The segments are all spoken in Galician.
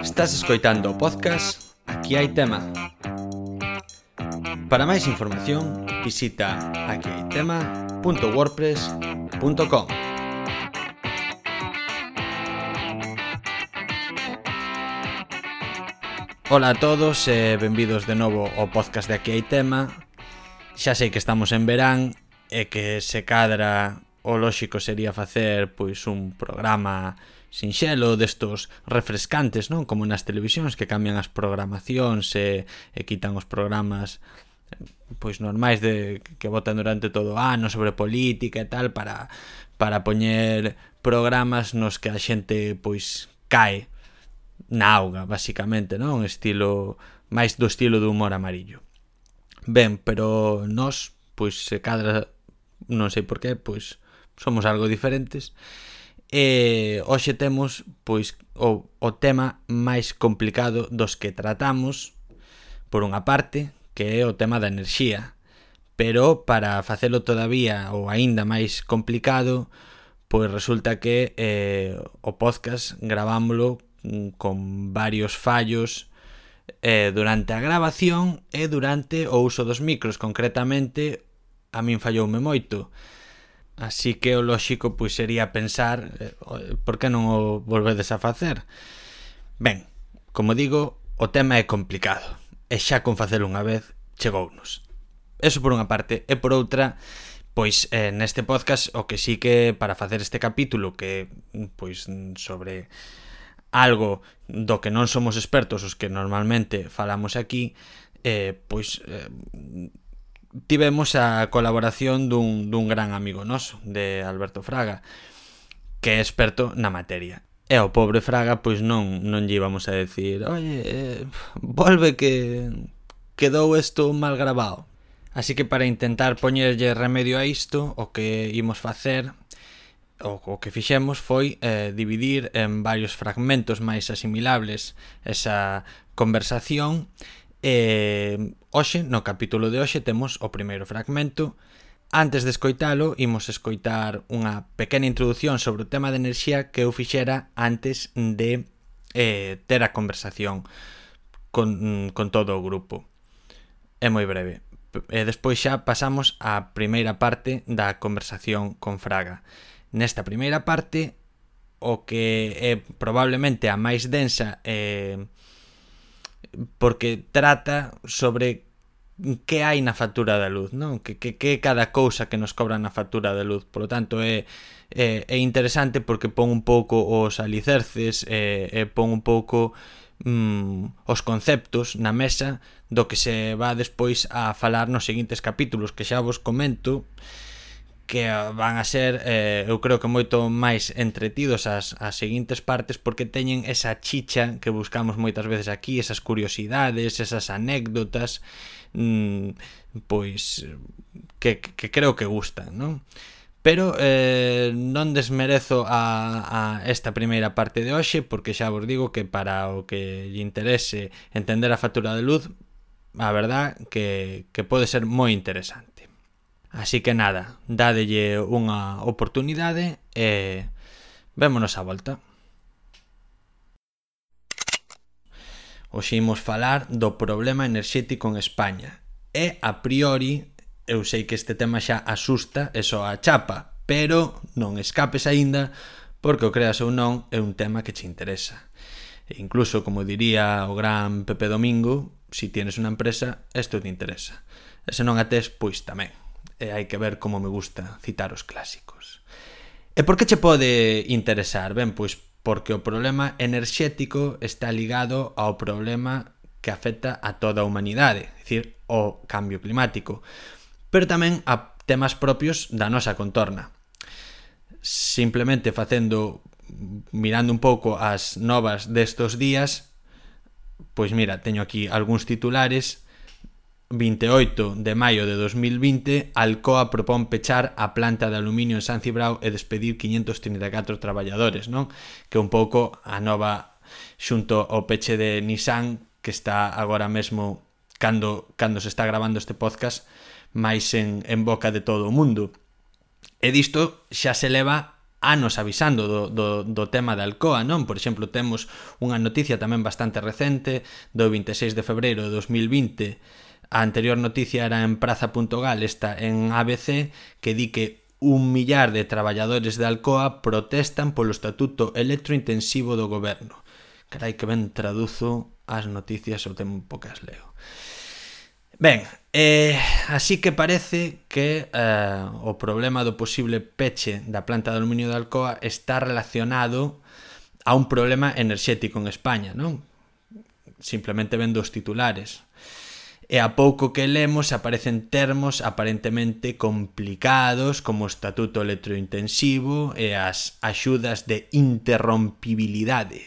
Estás escoitando o podcast Aquí hai tema. Para máis información, visita aquihaitema.wordpress.com. Ola a todos e benvidos de novo ao podcast de Aquí hai tema. Xa sei que estamos en verán e que se cadra o lóxico sería facer pois un programa sinxelo destos refrescantes, non? Como nas televisións que cambian as programacións e, e quitan os programas pois normais de que votan durante todo o ano sobre política e tal para para poñer programas nos que a xente pois cae na auga, basicamente, non? Estilo máis do estilo do humor amarillo. Ben, pero nós pois se cadra non sei por qué, pois somos algo diferentes. E hoxe temos pois o, o tema máis complicado dos que tratamos, por unha parte, que é o tema da enerxía, pero para facelo todavía ou aínda máis complicado, pois resulta que eh, o podcast gravámoslo con varios fallos eh, durante a grabación e durante o uso dos micros. Concretamente, a min falloume moito. Así que o lóxico pois sería pensar eh, por que non o volvedes a facer. Ben, como digo, o tema é complicado e xa con facelo unha vez chegounos. Eso por unha parte e por outra Pois eh, neste podcast o que sí que para facer este capítulo que pois sobre algo do que non somos expertos os que normalmente falamos aquí eh, pois eh, tivemos a colaboración dun, dun gran amigo noso, de Alberto Fraga, que é experto na materia. E ao pobre Fraga, pois non, non lle íbamos a decir Oye, eh, volve que quedou isto mal grabado. Así que para intentar poñerlle remedio a isto, o que imos facer, o, o que fixemos foi eh, dividir en varios fragmentos máis asimilables esa conversación E hoxe, no capítulo de hoxe, temos o primeiro fragmento. Antes de escoitalo, imos escoitar unha pequena introdución sobre o tema de enerxía que eu fixera antes de eh, ter a conversación con, con todo o grupo. É moi breve. E despois xa pasamos á primeira parte da conversación con Fraga. Nesta primeira parte, o que é probablemente a máis densa e eh, porque trata sobre que hai na factura da luz, non? Que, que, que cada cousa que nos cobran na factura da luz. Por lo tanto, é, é, é interesante porque pon un pouco os alicerces, é, é pon un pouco mm, os conceptos na mesa do que se va despois a falar nos seguintes capítulos, que xa vos comento que van a ser eh, eu creo que moito máis entretidos as, as seguintes partes porque teñen esa chicha que buscamos moitas veces aquí, esas curiosidades, esas anécdotas mmm, pois que, que creo que gustan, non? Pero eh, non desmerezo a, a esta primeira parte de hoxe porque xa vos digo que para o que lle interese entender a factura de luz a verdad que, que pode ser moi interesante. Así que nada, dádelle unha oportunidade e vémonos á volta. Hoxe imos falar do problema enerxético en España. E a priori, eu sei que este tema xa asusta e só a chapa, pero non escapes aínda porque o creas ou non é un tema que che interesa. E incluso, como diría o gran Pepe Domingo, si tienes unha empresa, isto te interesa. E se non a tes, pois tamén e hai que ver como me gusta citar os clásicos. E por que che pode interesar? Ben, pois porque o problema enerxético está ligado ao problema que afecta a toda a humanidade, é dicir, o cambio climático, pero tamén a temas propios da nosa contorna. Simplemente facendo mirando un pouco as novas destos días, pois mira, teño aquí algúns titulares 28 de maio de 2020, Alcoa propón pechar a planta de aluminio en San Cibrao e despedir 534 traballadores, non? Que un pouco a nova xunto ao peche de Nissan que está agora mesmo cando, cando se está grabando este podcast máis en, en boca de todo o mundo. E disto xa se leva anos avisando do, do, do tema da Alcoa, non? Por exemplo, temos unha noticia tamén bastante recente do 26 de febreiro de 2020 A anterior noticia era en praza.gal, esta en ABC, que di que un millar de traballadores de Alcoa protestan polo estatuto electrointensivo do goberno. Carai que ben traduzo as noticias o tempo que as leo. Ben, eh, así que parece que eh, o problema do posible peche da planta de aluminio de Alcoa está relacionado a un problema enerxético en España, non? Simplemente vendo os titulares e a pouco que lemos aparecen termos aparentemente complicados como o estatuto electrointensivo e as axudas de interrompibilidade.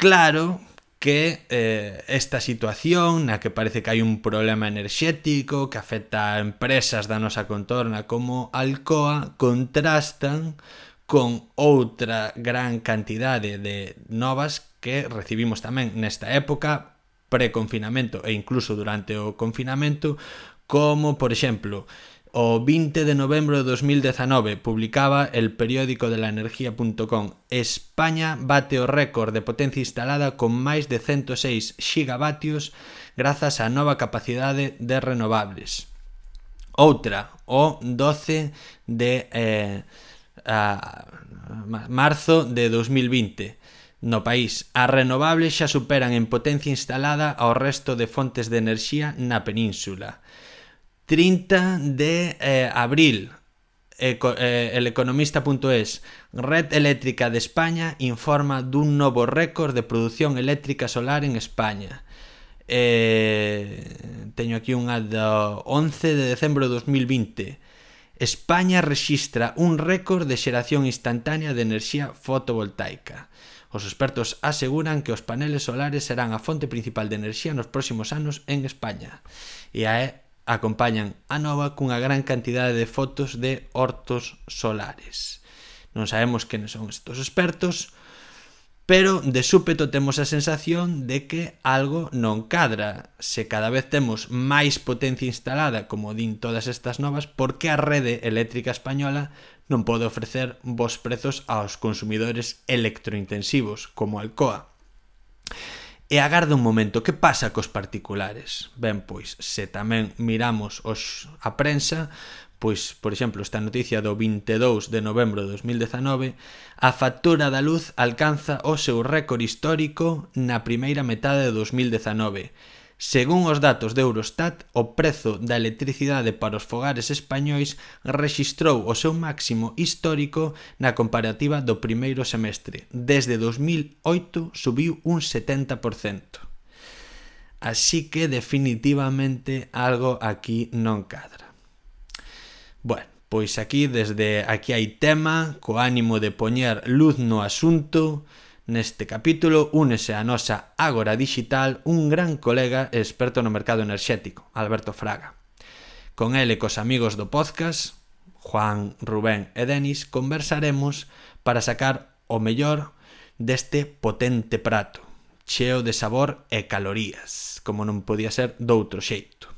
Claro que eh, esta situación na que parece que hai un problema enerxético que afecta a empresas da nosa contorna como Alcoa contrastan con outra gran cantidade de novas que recibimos tamén nesta época preconfinamento e incluso durante o confinamento, como, por exemplo, O 20 de novembro de 2019 publicaba el periódico de la energía.com España bate o récord de potencia instalada con máis de 106 gigavatios grazas á nova capacidade de renovables. Outra, o 12 de eh, a, marzo de 2020 No país, as renovables xa superan en potencia instalada ao resto de fontes de enerxía na península. 30 de eh, abril, Eco, eh, el economista.es, Red Eléctrica de España informa dun novo récord de produción eléctrica solar en España. Eh, teño aquí unha do 11 de decembro de 2020. España rexistra un récord de xeración instantánea de enerxía fotovoltaica. Os expertos aseguran que os paneles solares serán a fonte principal de enerxía nos próximos anos en España. E a acompañan a nova cunha gran cantidade de fotos de hortos solares. Non sabemos quenes son estos expertos, pero de súpeto temos a sensación de que algo non cadra. Se cada vez temos máis potencia instalada, como din todas estas novas, por que a rede eléctrica española non pode ofrecer bons prezos aos consumidores electrointensivos, como Alcoa. E agarda un momento, que pasa cos particulares? Ben, pois, se tamén miramos os, a prensa, pois, por exemplo, esta noticia do 22 de novembro de 2019, a factura da luz alcanza o seu récord histórico na primeira metade de 2019, Según os datos de Eurostat, o prezo da electricidade para os fogares españois rexistrou o seu máximo histórico na comparativa do primeiro semestre. Desde 2008 subiu un 70%. Así que definitivamente algo aquí non cadra. Bueno, pois aquí desde aquí hai tema co ánimo de poñer luz no asunto, Neste capítulo únese a nosa Ágora Digital un gran colega e experto no mercado enerxético, Alberto Fraga. Con ele e cos amigos do podcast, Juan, Rubén e Denis, conversaremos para sacar o mellor deste potente prato, cheo de sabor e calorías, como non podía ser doutro xeito.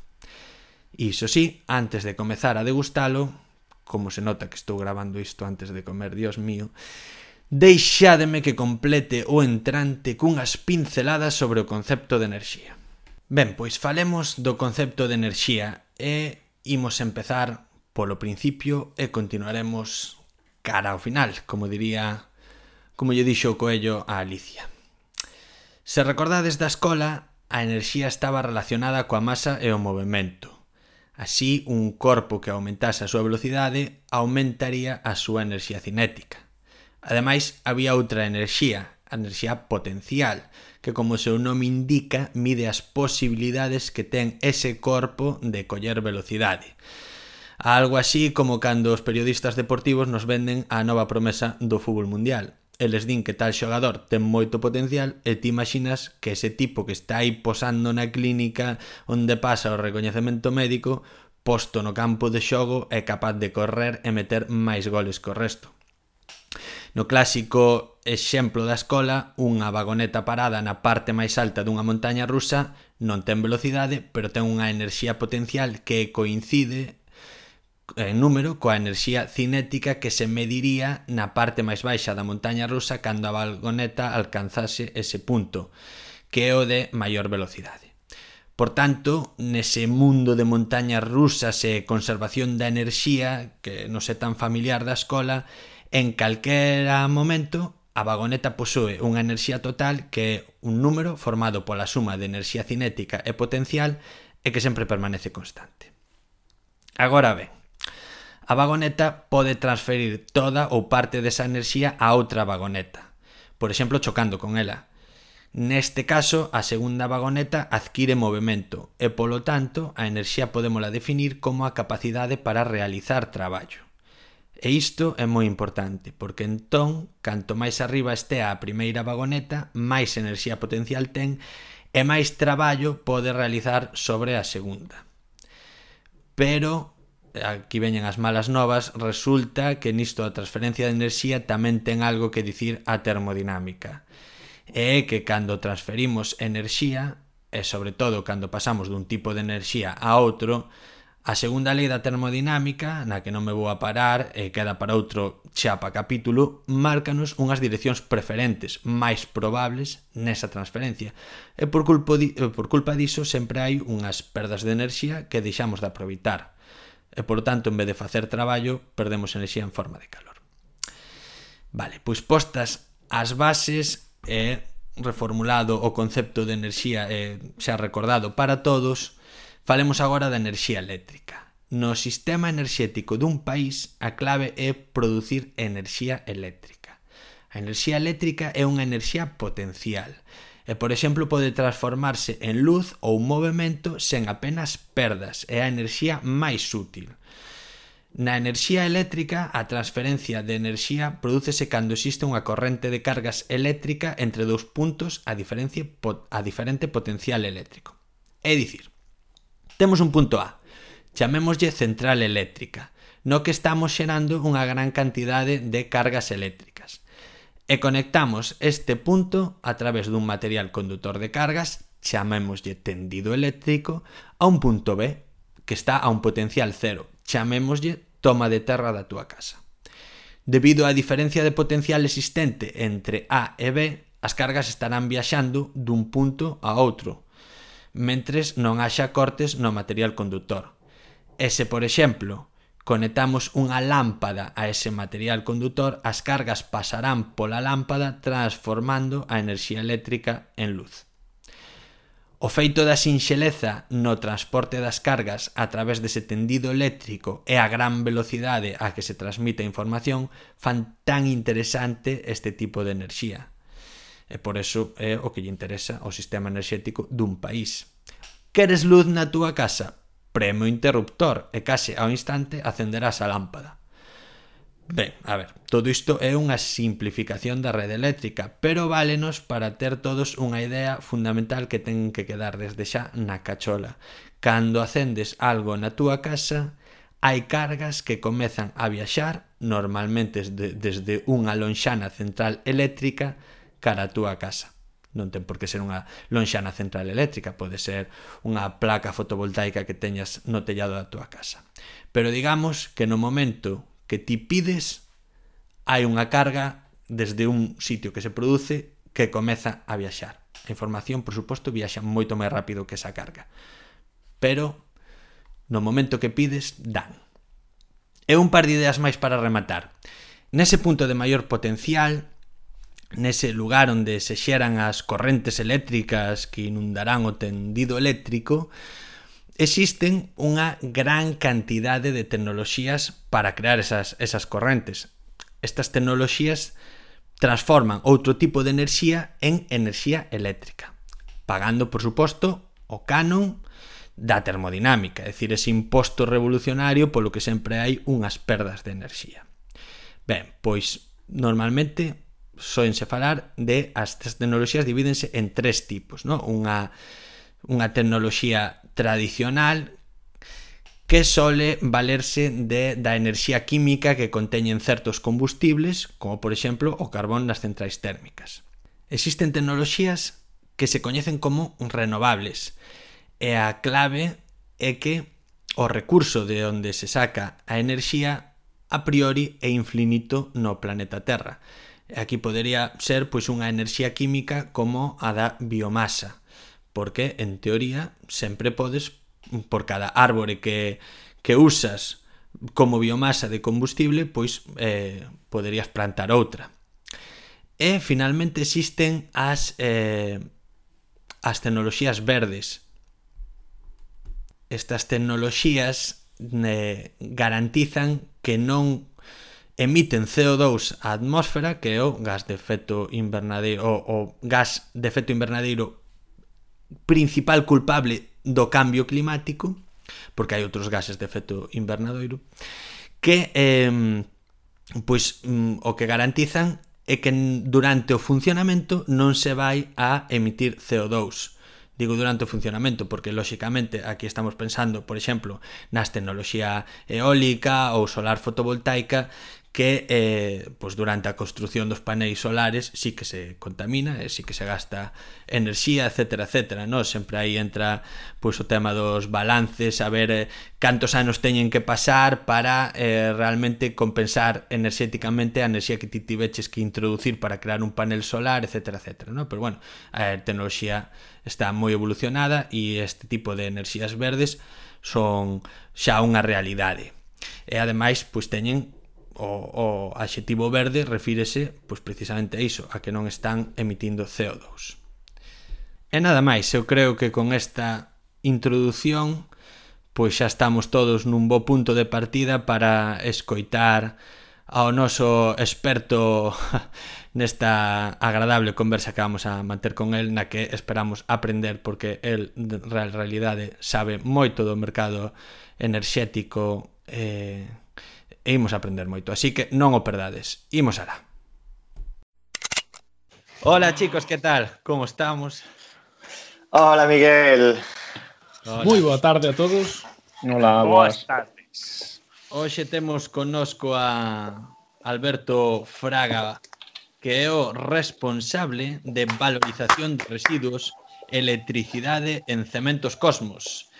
Iso sí, antes de comezar a degustalo, como se nota que estou grabando isto antes de comer, dios mío, deixádeme que complete o entrante cunhas pinceladas sobre o concepto de enerxía. Ben, pois falemos do concepto de enerxía e imos empezar polo principio e continuaremos cara ao final, como diría, como lle dixo o Coello a Alicia. Se recordades da escola, a enerxía estaba relacionada coa masa e o movimento. Así, un corpo que aumentase a súa velocidade aumentaría a súa enerxía cinética. Ademais, había outra enerxía, a enerxía potencial, que como o seu nome indica, mide as posibilidades que ten ese corpo de coller velocidade. Algo así como cando os periodistas deportivos nos venden a nova promesa do fútbol mundial. Eles din que tal xogador ten moito potencial e ti imaginas que ese tipo que está aí posando na clínica onde pasa o recoñecemento médico, posto no campo de xogo é capaz de correr e meter máis goles co resto. No clásico exemplo da escola, unha vagoneta parada na parte máis alta dunha montaña rusa non ten velocidade, pero ten unha enerxía potencial que coincide en número coa enerxía cinética que se mediría na parte máis baixa da montaña rusa cando a vagoneta alcanzase ese punto, que é o de maior velocidade. Por tanto, nese mundo de montañas rusas e conservación da enerxía, que non é tan familiar da escola, En calquera momento, a vagoneta posúe unha enerxía total que é un número formado pola suma de enerxía cinética e potencial e que sempre permanece constante. Agora ben, a vagoneta pode transferir toda ou parte desa enerxía a outra vagoneta, por exemplo chocando con ela. Neste caso, a segunda vagoneta adquire movimento e, polo tanto, a enerxía podémola definir como a capacidade para realizar traballo. E isto é moi importante, porque entón, canto máis arriba estea a primeira vagoneta, máis enerxía potencial ten e máis traballo pode realizar sobre a segunda. Pero, aquí veñen as malas novas, resulta que nisto a transferencia de enerxía tamén ten algo que dicir a termodinámica. E é que cando transferimos enerxía, e sobre todo cando pasamos dun tipo de enerxía a outro, A segunda lei da termodinámica, na que non me vou a parar e queda para outro chapa capítulo, márcanos unhas direccións preferentes, máis probables nesa transferencia. E por culpa, di, eh, por culpa diso sempre hai unhas perdas de enerxía que deixamos de aproveitar. E por tanto, en vez de facer traballo, perdemos enerxía en forma de calor. Vale, pois postas as bases e reformulado o concepto de enerxía eh, xa recordado para todos, Falemos agora da enerxía eléctrica. No sistema enerxético dun país, a clave é producir enerxía eléctrica. A enerxía eléctrica é unha enerxía potencial e, por exemplo, pode transformarse en luz ou movimento sen apenas perdas. É a enerxía máis útil. Na enerxía eléctrica, a transferencia de enerxía prodúcese cando existe unha corrente de cargas eléctrica entre dous puntos a diferencia, a diferente potencial eléctrico. É dicir, Temos un punto A. Chamémoslle central eléctrica, no que estamos xerando unha gran cantidade de cargas eléctricas. E conectamos este punto a través dun material condutor de cargas, chamémoslle tendido eléctrico, a un punto B, que está a un potencial cero, chamémoslle toma de terra da túa casa. Debido á diferencia de potencial existente entre A e B, as cargas estarán viaxando dun punto a outro, mentres non haxa cortes no material conductor. E se, por exemplo, conectamos unha lámpada a ese material conductor, as cargas pasarán pola lámpada transformando a enerxía eléctrica en luz. O feito da sinxeleza no transporte das cargas a través dese tendido eléctrico e a gran velocidade a que se transmite a información fan tan interesante este tipo de enerxía. E por eso é o que lle interesa ao sistema enerxético dun país. Queres luz na túa casa? Preme o interruptor e case ao instante acenderás a lámpada. Ben, a ver, todo isto é unha simplificación da rede eléctrica, pero válenos para ter todos unha idea fundamental que ten que quedar desde xa na cachola. Cando acendes algo na túa casa, hai cargas que comezan a viaxar, normalmente desde, desde unha lonxana central eléctrica, cara a túa casa. Non ten por que ser unha lonxana central eléctrica, pode ser unha placa fotovoltaica que teñas no tellado da túa casa. Pero digamos que no momento que ti pides hai unha carga desde un sitio que se produce que comeza a viaxar. A información, por suposto, viaxa moito máis rápido que esa carga. Pero no momento que pides, dan. E un par de ideas máis para rematar. Nese punto de maior potencial, nese lugar onde se xeran as correntes eléctricas que inundarán o tendido eléctrico, existen unha gran cantidade de tecnoloxías para crear esas, esas correntes. Estas tecnoloxías transforman outro tipo de enerxía en enerxía eléctrica, pagando, por suposto, o canon da termodinámica, é dicir, ese imposto revolucionario polo que sempre hai unhas perdas de enerxía. Ben, pois normalmente soense falar de as tres tecnoloxías divídense en tres tipos, non? Unha unha tecnoloxía tradicional que sole valerse de, da enerxía química que conteñen certos combustibles, como por exemplo o carbón nas centrais térmicas. Existen tecnoloxías que se coñecen como renovables, e a clave é que o recurso de onde se saca a enerxía a priori é infinito no planeta Terra Aquí podería ser pois unha enerxía química como a da biomasa, porque en teoría sempre podes por cada árbore que que usas como biomasa de combustible, pois eh poderías plantar outra. E finalmente existen as eh as tecnoloxías verdes. Estas tecnoloxías eh, garantizan que non emiten CO2 á atmósfera que é o gas de efecto invernadeiro o, o gas de efecto invernadeiro principal culpable do cambio climático porque hai outros gases de efecto invernadeiro, que eh, pois mm, o que garantizan é que durante o funcionamento non se vai a emitir CO2 digo durante o funcionamento, porque lóxicamente aquí estamos pensando, por exemplo, nas tecnoloxía eólica ou solar fotovoltaica que eh, pois durante a construción dos paneis solares sí que se contamina, eh, sí que se gasta enerxía, etcétera, etcétera, no? Sempre aí entra pois o tema dos balances, a ver eh, cantos anos teñen que pasar para eh, realmente compensar enerxéticamente a enerxía que ti tiveches que introducir para crear un panel solar, etcétera, etcétera, no? Pero bueno, a tecnoloxía está moi evolucionada e este tipo de enerxías verdes son xa unha realidade. E ademais, pois teñen o, o adxetivo verde refírese pois precisamente a iso, a que non están emitindo CO2. E nada máis, eu creo que con esta introdución pois xa estamos todos nun bo punto de partida para escoitar ao noso experto nesta agradable conversa que vamos a manter con el na que esperamos aprender porque el en realidade sabe moito do mercado enerxético eh, e imos aprender moito. Así que non o perdades. Imos alá. Hola chicos, que tal? Como estamos? Hola Miguel. Hola. Moi boa tarde a todos. Hola, boas, tardes. Hoxe temos connosco a Alberto Fraga, que é o responsable de valorización de residuos electricidade en Cementos Cosmos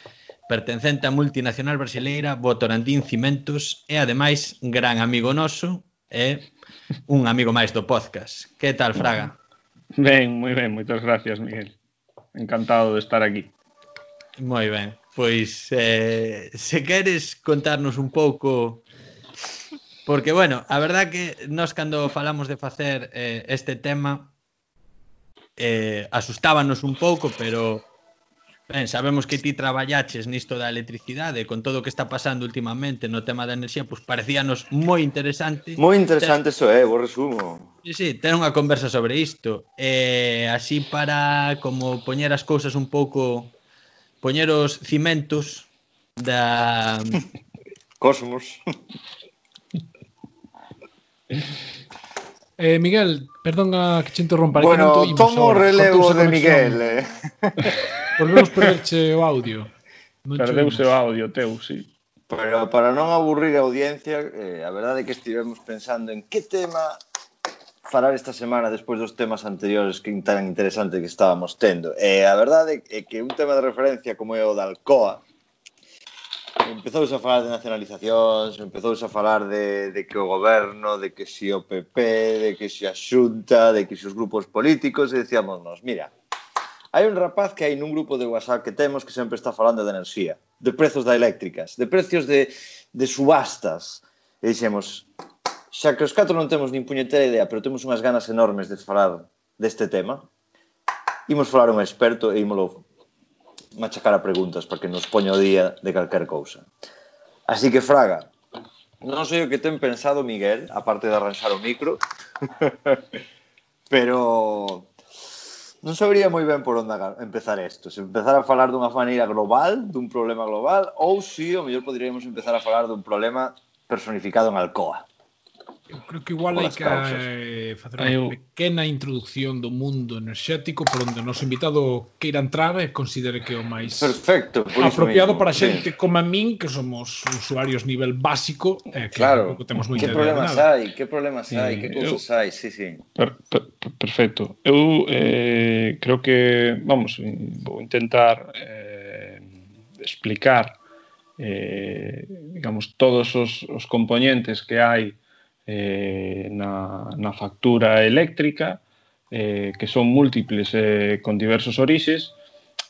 pertencente á multinacional brasileira Votorantim Cimentos, e ademais gran amigo noso e un amigo máis do podcast. Que tal, Fraga? Ben, moi ben, moitas gracias, Miguel. Encantado de estar aquí. Moi ben. Pois, eh, se queres contarnos un pouco Porque, bueno, a verdad que nós cando falamos de facer eh, este tema eh, asustábanos un pouco, pero Ben, sabemos que ti traballaches nisto da electricidade, con todo o que está pasando últimamente no tema da enerxía, pois parecíanos moi interesante. Moi interesante iso, é, eh, vos resumo. Sí, sí, ter unha conversa sobre isto. Eh, así para como poñer as cousas un pouco poñer os cimentos da Cosmos. Eh, Miguel, perdón a que te interrompa. Bueno, tomo o relevo de Miguel. Eh. Volvemos perderche o audio. Non Perdeuse o audio teu, sí. Pero para non aburrir a audiencia, eh, a verdade é que estivemos pensando en que tema falar esta semana despois dos temas anteriores que tan interesantes que estábamos tendo. E eh, a verdade é que un tema de referencia como é o da Alcoa, empezouse a falar de nacionalizacións, empezouse a falar de, de que o goberno, de que si o PP, de que si a xunta, de que si os grupos políticos, e decíamos nos, mira, Hai un rapaz que hai nun grupo de WhatsApp que temos que sempre está falando de enerxía, de prezos da eléctricas, de precios de, de subastas. E dixemos, xa que os catro non temos nin puñetera idea, pero temos unhas ganas enormes de falar deste tema, imos falar un experto e imolo machacar a preguntas para que nos poña o día de calquer cousa. Así que, Fraga, non sei o que ten pensado Miguel, aparte de arranxar o micro, pero non sabría moi ben por onde empezar isto, se empezar a falar dunha maneira global, dun problema global, ou si, sí, o mellor poderíamos empezar a falar dun problema personificado en Alcoa. Eu creo que igual hai que eh, facer unha eu... pequena introducción do mundo enerxético por onde o noso invitado queira entrar e considere que é o máis Perfecto, apropiado para xente Bien. como a min, que somos usuarios nivel básico, eh, que claro, que temos moita que problemas hai, que problemas sí, hai, que cousas hai, sí, sí. Per, per, perfecto. Eu eh, creo que, vamos, vou intentar eh, explicar eh, digamos, todos os, os componentes que hai eh, na, na factura eléctrica, eh, que son múltiples eh, con diversos orixes,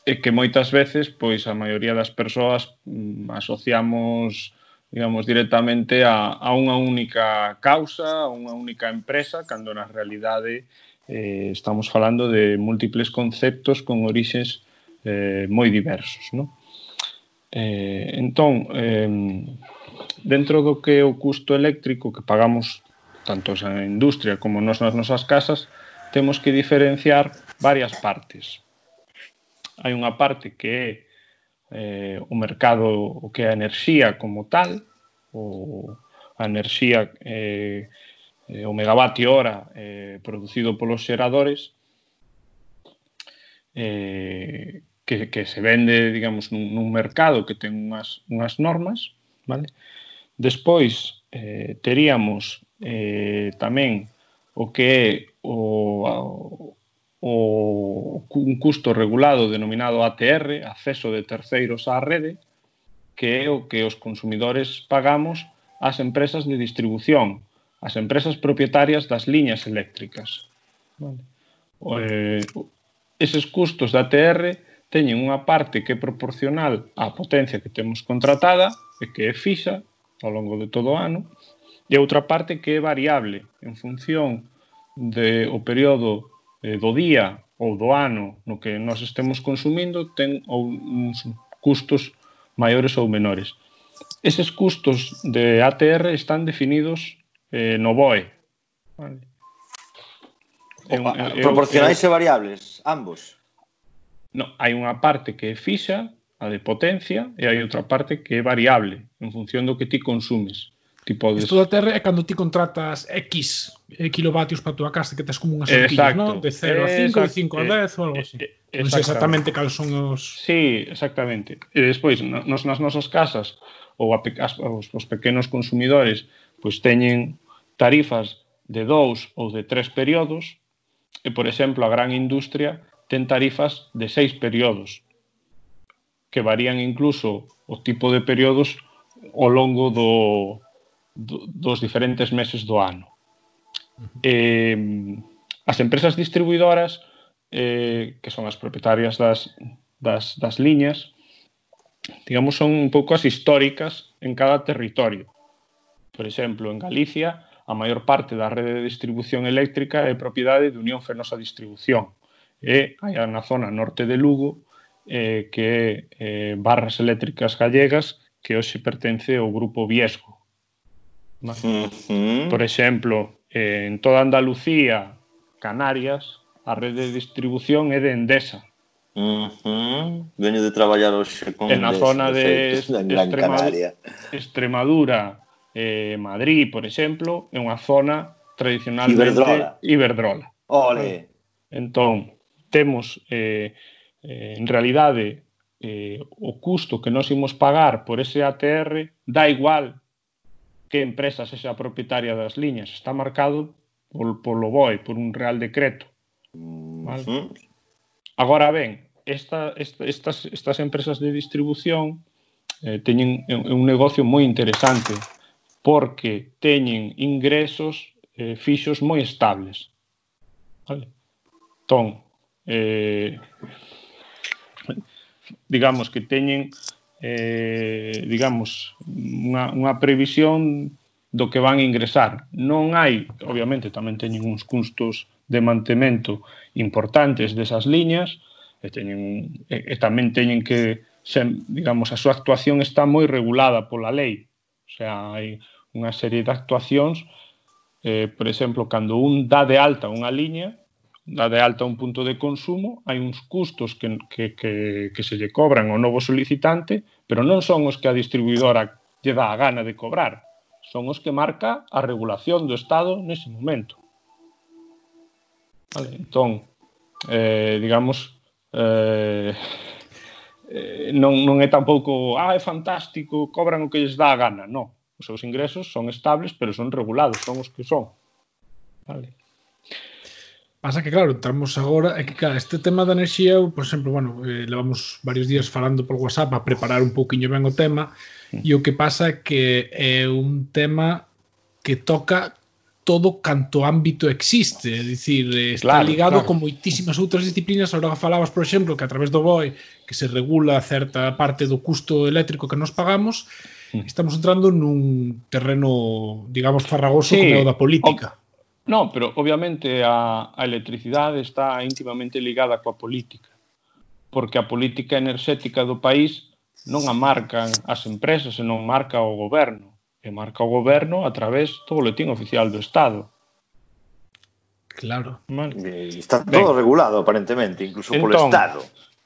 e que moitas veces pois a maioría das persoas mm, asociamos digamos directamente a, a unha única causa, a unha única empresa, cando na realidade eh, estamos falando de múltiples conceptos con orixes eh, moi diversos. Non? Eh, entón, eh, dentro do que é o custo eléctrico que pagamos tanto a industria como nos nas nosas casas, temos que diferenciar varias partes. Hai unha parte que é eh, o mercado, o que é a enerxía como tal, o, a enerxía eh, eh, o megavatio hora eh, producido polos xeradores, eh, que, que se vende, digamos, nun, nun mercado que ten unhas, unhas normas, Vale? Despois, eh, teríamos eh, tamén o que é o, o, un custo regulado denominado ATR, acceso de terceiros á rede, que é o que os consumidores pagamos ás empresas de distribución, ás empresas propietarias das liñas eléctricas. Vale. O, eh, eses custos da ATR teñen unha parte que é proporcional á potencia que temos contratada e que é fixa ao longo de todo o ano e outra parte que é variable en función de o período eh, do día ou do ano no que nós estemos consumindo ten ou uns custos maiores ou menores. Eses custos de ATR están definidos eh, no BOE. Vale. Opa, proporcionais e variables, ambos no, hai unha parte que é fixa, a de potencia, e hai outra parte que é variable, en función do que ti consumes. Ti podes... Isto da terra é cando ti contratas X eh, kilovatios para a tua casa que tes como unhas horquillas, non? De 0 a 5, de 5 a eh, 10 ou algo así. Eh, non sei exactamente cal son os... Sí, exactamente. E despois, nos, nas nosas casas, ou a, as, os, os pequenos consumidores, pois teñen tarifas de dous ou de tres períodos, e, por exemplo, a gran industria ten tarifas de seis períodos, que varían incluso o tipo de períodos ao longo do, do, dos diferentes meses do ano. Eh, as empresas distribuidoras, eh, que son as propietarias das, das, das liñas, digamos, son un pouco as históricas en cada territorio. Por exemplo, en Galicia, a maior parte da rede de distribución eléctrica é propiedade de Unión Fenosa Distribución e hai na zona norte de Lugo, eh, que é eh, Barras Eléctricas Gallegas, que hoxe pertence ao grupo Viesgo. Mas, uh -huh. Por exemplo, eh, en toda Andalucía, Canarias, a rede de distribución é de Endesa. Uh -huh. Veño de traballar hoxe con En na zona de, de Extremadura, Extremadura eh, Madrid, por exemplo, é unha zona tradicionalmente Iberdrola. Iberdrola. Ole. Entón, temos eh, eh, en realidade eh, o custo que nós imos pagar por ese ATR dá igual que empresa sexa a propietaria das liñas, está marcado pol, polo BOE, por un real decreto. Mm, vale? Uh -huh. Agora ben, esta, esta, estas, estas empresas de distribución eh, teñen un negocio moi interesante porque teñen ingresos eh, fixos moi estables. Vale? Entón, eh, digamos que teñen eh, digamos unha, unha previsión do que van ingresar. Non hai, obviamente tamén teñen uns custos de mantemento importantes desas liñas, e, teñen, e, e tamén teñen que, se, digamos, a súa actuación está moi regulada pola lei. O sea, hai unha serie de actuacións, eh, por exemplo, cando un dá de alta unha liña, da de alta un punto de consumo, hai uns custos que, que, que, que se lle cobran ao novo solicitante, pero non son os que a distribuidora lle dá a gana de cobrar, son os que marca a regulación do Estado nese momento. Vale, entón, eh, digamos, eh, eh, non, non é tampouco, ah, é fantástico, cobran o que lles dá a gana, non. Os seus ingresos son estables, pero son regulados, son os que son. Vale. Pasa que, claro, entramos agora, é que, claro, este tema da enerxía, eu, por exemplo, bueno, eh, levamos varios días falando por WhatsApp a preparar un pouquiño ben o tema, hmm. e o que pasa é que é un tema que toca todo canto ámbito existe, é dicir, eh, está claro, ligado claro. con moitísimas outras disciplinas, agora falabas, por exemplo, que a través do BOE que se regula certa parte do custo eléctrico que nos pagamos, hmm. estamos entrando nun terreno, digamos, farragoso sí. como o da política. O Non, pero obviamente a, a electricidade está íntimamente ligada coa política, porque a política enerxética do país non a marcan as empresas, senón marca o goberno, e marca o goberno a través do boletín oficial do Estado. Claro. Vale. E está todo ben. regulado aparentemente, incluso entón, polo Estado.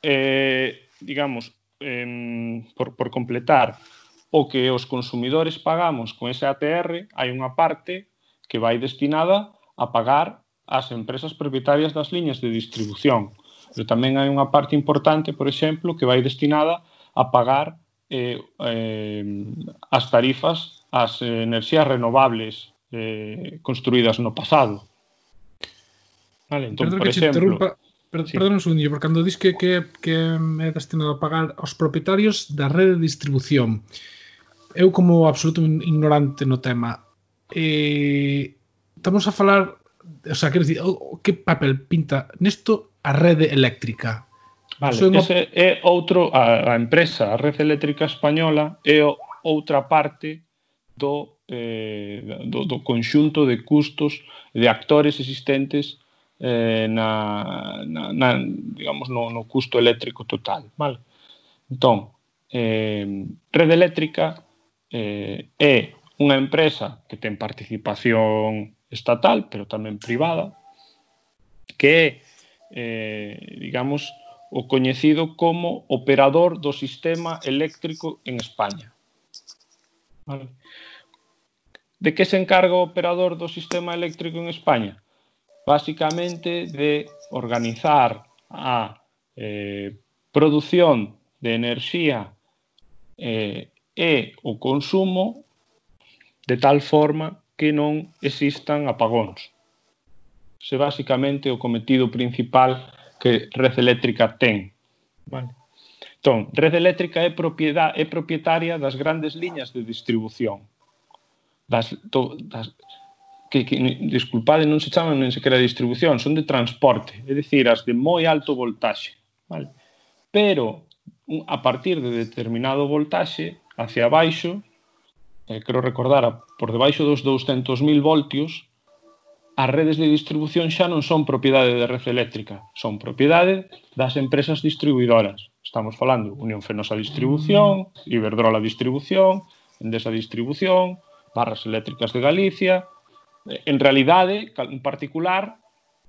Eh, digamos, eh, por, por completar, o que os consumidores pagamos con ese ATR, hai unha parte que vai destinada a pagar ás empresas propietarias das liñas de distribución. Pero tamén hai unha parte importante, por exemplo, que vai destinada a pagar eh, eh, as tarifas ás eh, enerxías renovables eh, construídas no pasado. Vale, entón, Perdón por que exemplo, per, sí. perdón un segundinho, porque cando dis que, que, que é destinado a pagar aos propietarios da rede de distribución, eu como absoluto ignorante no tema, eh, estamos a falar o sea, quero dicir, o, que papel pinta nisto a rede eléctrica? Vale, Son ese é outro a, a empresa, a Rede Eléctrica Española é o, outra parte do eh, do, do conxunto de custos de actores existentes eh, na, na, na digamos no, no custo eléctrico total, vale? Entón, eh, Rede Eléctrica eh, é unha empresa que ten participación estatal, pero tamén privada, que é, eh, digamos, o coñecido como operador do sistema eléctrico en España. Vale. De que se encarga o operador do sistema eléctrico en España? Básicamente de organizar a eh, produción de enerxía eh, e o consumo de tal forma que non existan apagóns. Se basicamente o cometido principal que Red Eléctrica ten. Vale. Entón, Red Eléctrica é propiedade é propietaria das grandes liñas de distribución. Das, to, das, que, que, disculpade, non se chaman nen sequera distribución, son de transporte, é dicir, as de moi alto voltaxe. Vale? Pero, a partir de determinado voltaxe, hacia abaixo, eh, creo recordar, a, por debaixo dos 200.000 voltios, as redes de distribución xa non son propiedade de red eléctrica, son propiedade das empresas distribuidoras. Estamos falando Unión Fenosa Distribución, Iberdrola Distribución, Endesa Distribución, Barras Eléctricas de Galicia... Eh, en realidade, en particular,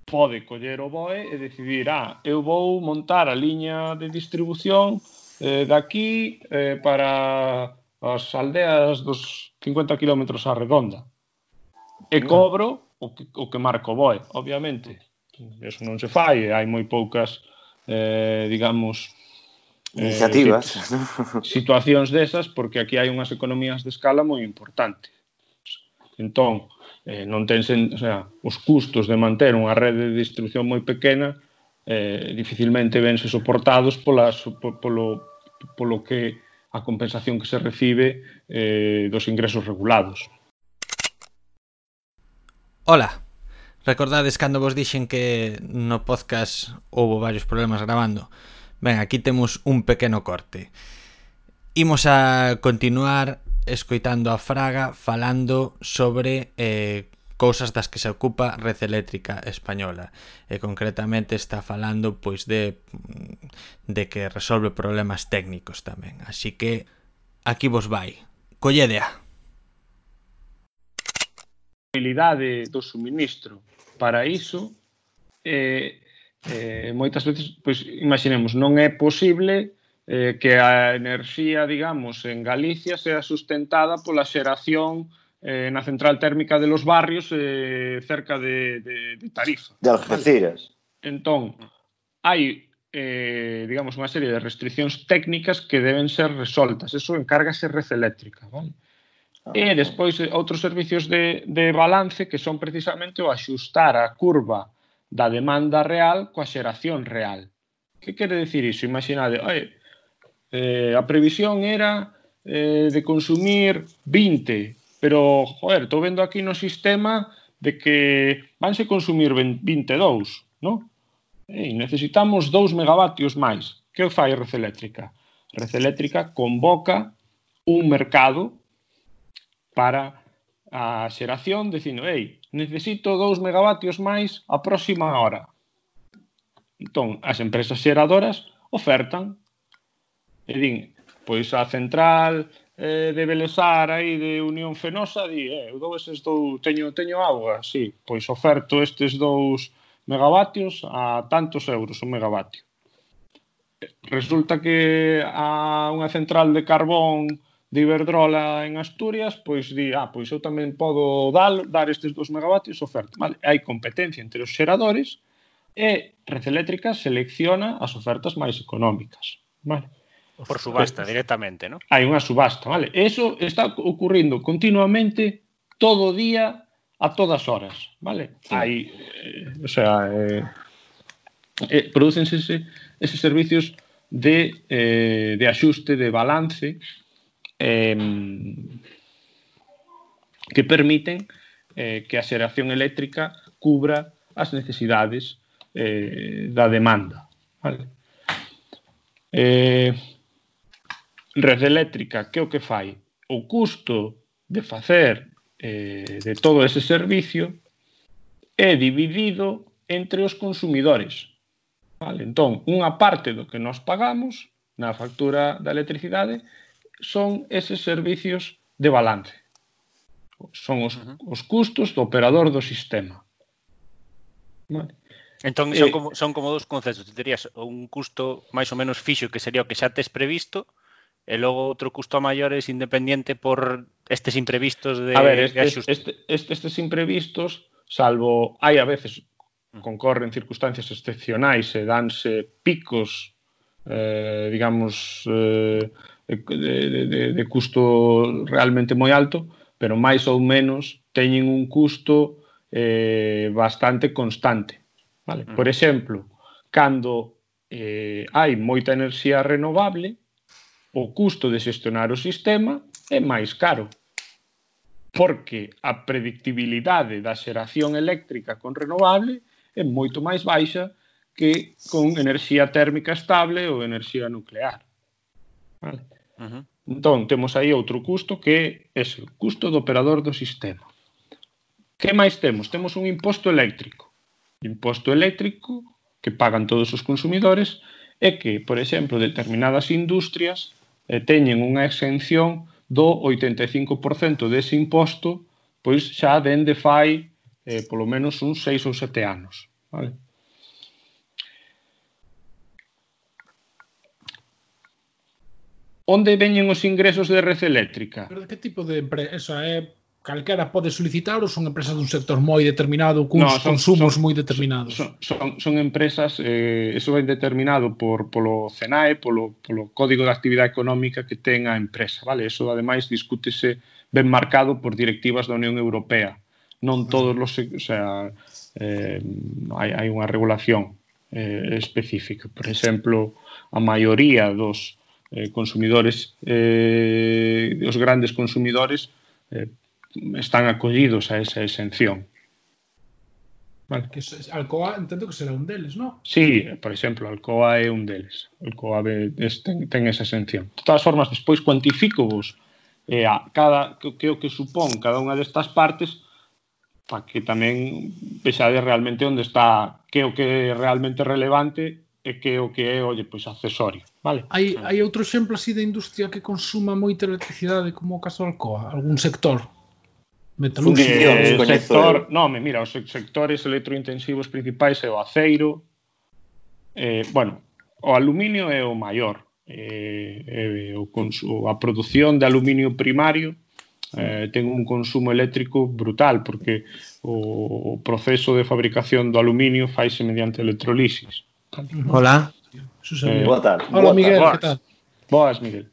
pode coller o BOE e decidir ah, eu vou montar a liña de distribución eh, daqui eh, para as aldeas dos 50 km á redonda. E cobro o que, o que marco boe, obviamente. Eso non se fai, hai moi poucas, eh, digamos, eh, iniciativas, eh, situacións desas, porque aquí hai unhas economías de escala moi importantes. Entón, eh, non ten sen, o sea, os custos de manter unha rede de distribución moi pequena eh, dificilmente vense soportados pola, polo, polo que a compensación que se recibe eh, dos ingresos regulados. Ola, recordades cando vos dixen que no podcast houve varios problemas grabando. Ben, aquí temos un pequeno corte. Imos a continuar escoitando a Fraga falando sobre eh, cousas das que se ocupa Red Eléctrica Española e concretamente está falando pois de mm, de que resolve problemas técnicos tamén. Así que aquí vos vai. Colledea. Habilidade do suministro para iso eh, eh, moitas veces, pois imaginemos, non é posible eh, que a enerxía, digamos, en Galicia sea sustentada pola xeración eh, na central térmica de los barrios eh, cerca de, de, de Tarifa. De Algeciras. Entón, hai eh, digamos, unha serie de restriccións técnicas que deben ser resoltas. Eso encárgase Red Eléctrica. Vale? Ah, e despois eh, outros servicios de, de balance que son precisamente o axustar a curva da demanda real coa xeración real. Que quere decir iso? Imaginade, oi, eh, a previsión era eh, de consumir 20 pero, joder, estou vendo aquí no sistema de que vanse consumir 22, non? E necesitamos 2 megavatios máis. Que fai Rece Eléctrica? Rece Eléctrica convoca un mercado para a xeración dicindo, ei, necesito 2 megavatios máis a próxima hora. Entón, as empresas xeradoras ofertan e din, pois a central eh, de Belezar aí de Unión Fenosa di, eh, eu dou estes dou, teño, teño auga, sí, pois oferto estes dous megavatios a tantos euros un megavatio. Resulta que a unha central de carbón de Iberdrola en Asturias, pois di, ah, pois eu tamén podo dar, dar estes 2 megavatios oferta. Vale, hai competencia entre os xeradores e Red Eléctrica selecciona as ofertas máis económicas. Vale. Por subasta, pues, directamente, ¿no? Hai unha subasta, vale? Eso está ocurrindo continuamente todo o día a todas horas, vale? Sí. Hai, eh, o sea, eh, eh, producense ese, eses servicios de, eh, de axuste, de balance, eh, que permiten eh, que a xeración eléctrica cubra as necesidades eh, da demanda. Vale? Eh, Red Eléctrica, que o que fai? O custo de facer eh, de todo ese servicio é dividido entre os consumidores. Vale? Entón, unha parte do que nós pagamos na factura da electricidade son eses servicios de balance. Son os, os custos do operador do sistema. Vale? Entón, son, eh, como, son como dos conceptos. Terías un custo máis ou menos fixo que sería o que xa tes previsto e logo outro custo a maiores independiente por estes imprevistos de A ver, este, de este, este, estes imprevistos, salvo hai a veces mm. concorren circunstancias excepcionais e danse picos eh, digamos eh, de, de, de custo realmente moi alto, pero máis ou menos teñen un custo eh, bastante constante. Vale? Mm. Por exemplo, cando eh, hai moita enerxía renovable, o custo de xestionar o sistema é máis caro porque a predictibilidade da xeración eléctrica con renovable é moito máis baixa que con enerxía térmica estable ou enerxía nuclear. Vale? Uh -huh. Entón, temos aí outro custo que é ese, o custo do operador do sistema. Que máis temos? Temos un imposto eléctrico. Imposto eléctrico que pagan todos os consumidores é que, por exemplo, determinadas industrias eh, teñen unha exención do 85% dese imposto pois xa dende fai eh, polo menos uns 6 ou 7 anos. Vale? Onde veñen os ingresos de red eléctrica? Pero que tipo de empresa? É calquera pode solicitar ou son empresas dun sector moi determinado cuns no, son, consumos son, moi determinados? Son, son, son empresas, eh, eso é determinado por, polo CENAE, polo, polo Código de Actividade Económica que ten a empresa, vale? Eso, ademais, discútese ben marcado por directivas da Unión Europea. Non ah, todos os... O sea, eh, hai, hai unha regulación eh, específica. Por exemplo, a maioría dos eh, consumidores, eh, os grandes consumidores, eh, están acollidos a esa exención. Vale. Que Alcoa entendo que será un deles, non? Sí, por exemplo, Alcoa é un deles. Alcoa ve, es, ten, ten esa exención. De todas formas, despois cuantifico vos eh, a cada, que, que o que supón cada unha destas partes para que tamén vexades realmente onde está que o que é realmente relevante e que o que é, olle, pois accesorio, vale? Hai, hai outro exemplo así de industria que consuma moita electricidade como o caso de Alcoa, algún sector Metalúrxica. sector, eh. nome, mira, os sectores electrointensivos principais é o aceiro, eh, bueno, o aluminio é o maior, eh, eh, o a produción de aluminio primario eh, ten un consumo eléctrico brutal porque o, o proceso de fabricación do aluminio faise mediante electrolisis. Hola. Eh, boa tarde. Hola, Miguel, que tal? Boas, Miguel.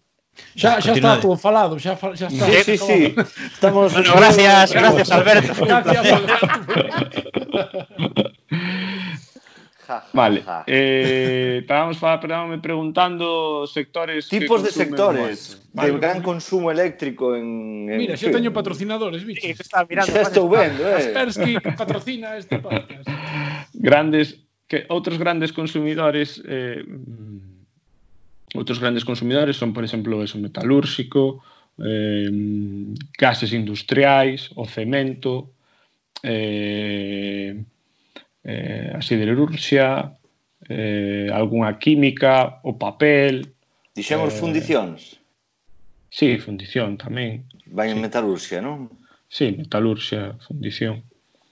Xa, xa está todo falado, xa, xa está. Sí, sí, sí. Estamos... Bueno, gracias, gracias Alberto. Gracias, Alberto. Vale. eh, estábamos me preguntando sectores tipos de sectores vale, de gran consumo eléctrico en, en Mira, xa teño patrocinadores, bicho. Sí, está mirando. Xa estou vendo, eh. Aspersky patrocina este podcast. Grandes que outros grandes consumidores eh Outros grandes consumidores son, por exemplo, eso metalúrxico, eh, gases industriais, o cemento, eh, eh, a siderurxia, eh, algunha química, o papel... Dixemos eh, fundicións? Sí, fundición tamén. Vai en sí. metalurxia, non? Sí, metalurxia, fundición.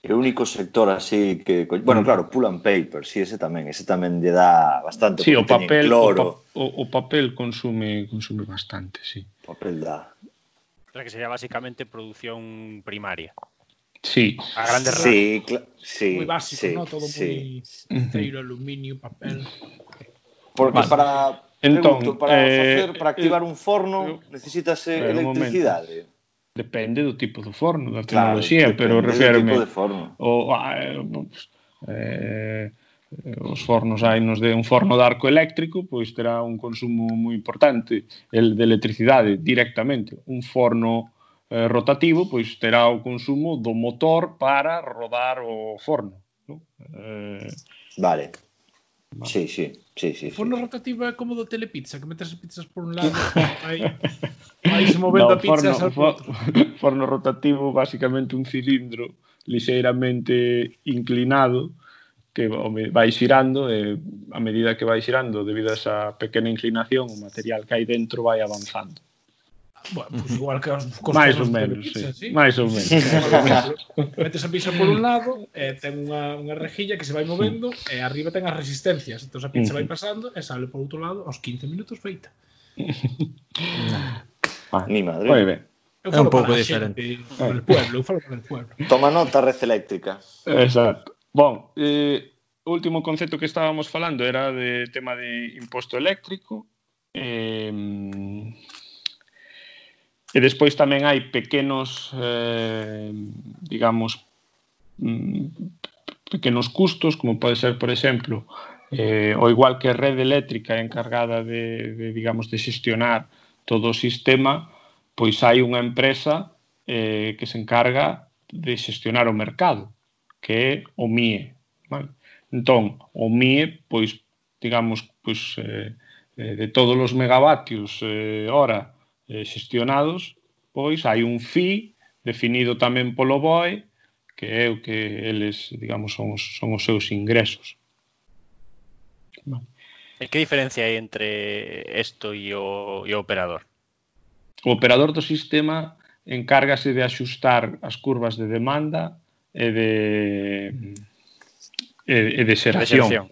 O único sector así que... Bueno, claro, pull and paper, sí, ese tamén. Ese tamén lle dá bastante Sí, o papel, o, cloro. pa- o, o papel consume consume bastante, sí. papel dá. O sea, que sería básicamente producción primaria. Sí, A grandes rasgos. Sí. Moi básico, sí, ¿no? Todo sí. moi aceiro, aluminio, papel. Porque Vale. para Entón, pregunto, para eh, facer, para activar eh, un forno Espera un electricidade. Depende do tipo do forno, da tecnoloxía, claro, pero refirme tipo de forno. O, eh, os fornos hai nos de un forno de arco eléctrico, pois terá un consumo moi importante el de electricidade directamente. Un forno eh, rotativo, pois terá o consumo do motor para rodar o forno. Non? Eh, vale. Vale. Sí, sí, sí, sí. Forno sí. rotativa é como do telepizza, que metes pizzas por un lado vai, vai se movendo no, pizzas forno, forno rotativo basicamente un cilindro lixeiramente inclinado que vai xirando e eh, a medida que vai xirando debido a esa pequena inclinación o material que hai dentro vai avanzando. Bueno, pues igual que os cos máis ou menos, pizza, sí. sí. máis ou menos. Metes a pizza por un lado, eh, ten unha, unha rejilla que se vai movendo e eh, arriba ten as resistencias, entón a pizza vai pasando e sale por outro lado aos 15 minutos feita. ah, ni madre. Moi ben. Eu é un pouco diferente. Xente, para el pueblo, eu falo para el pueblo. Toma nota, red eléctrica. Exacto. Bon, eh, último concepto que estábamos falando era de tema de imposto eléctrico. Eh, E despois tamén hai pequenos, eh, digamos, mm, pequenos custos, como pode ser, por exemplo, eh, o igual que a rede eléctrica é encargada de, de, digamos, de xestionar todo o sistema, pois hai unha empresa eh, que se encarga de xestionar o mercado, que é o MIE. Vale? Entón, o MIE, pois, digamos, pois, eh, eh de todos os megavatios eh, hora eh, xestionados, pois hai un FI definido tamén polo BOE, que é o que eles, digamos, son os, son os seus ingresos. Vale. E que diferencia hai entre isto e o, e o operador? O operador do sistema encárgase de axustar as curvas de demanda e de e, e de xeración. De xeración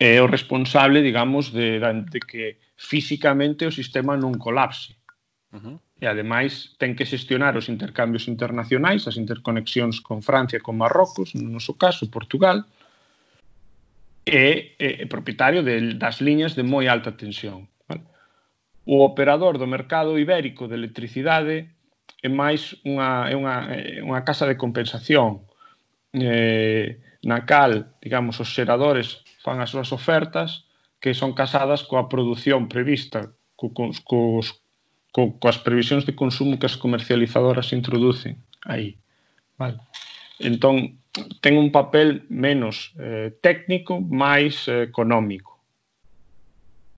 é o responsable, digamos, de, de que físicamente o sistema non colapse. Uh -huh. E ademais ten que xestionar os intercambios internacionais, as interconexións con Francia, con Marrocos, no noso caso Portugal, é, é, é propietario de, das liñas de moi alta tensión. Vale? O operador do mercado ibérico de electricidade é máis unha, é unha, é unha casa de compensación eh, na cal, digamos, os xeradores fan as súas ofertas que son casadas coa produción prevista, co, cos, cos, co, coas previsións de consumo que as comercializadoras introducen aí. Vale. Entón, ten un papel menos eh, técnico, máis eh, económico.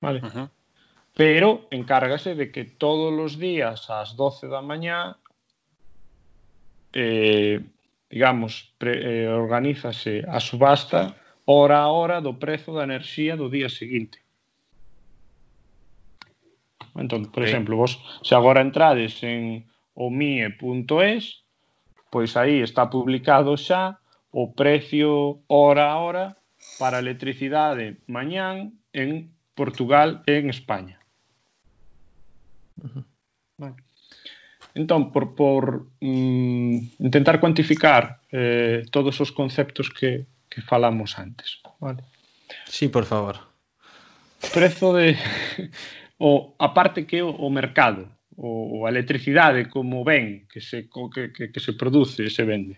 Vale? Uh -huh. Pero encárgase de que todos os días ás 12 da mañá eh, digamos, pre, eh, organízase a subasta hora a hora do prezo da enerxía do día seguinte. Entón, por sí. exemplo, vos se agora entrades en omie.es, pois aí está publicado xa o precio hora a hora para a electricidade mañán en Portugal e en España. Uh -huh. Vale. Entón, por, por mm, intentar cuantificar eh, todos os conceptos que, que falamos antes. Vale. Sí, por favor. Prezo de o a parte que o, o mercado, o, a electricidade como ben que se que, que, que se produce e se vende.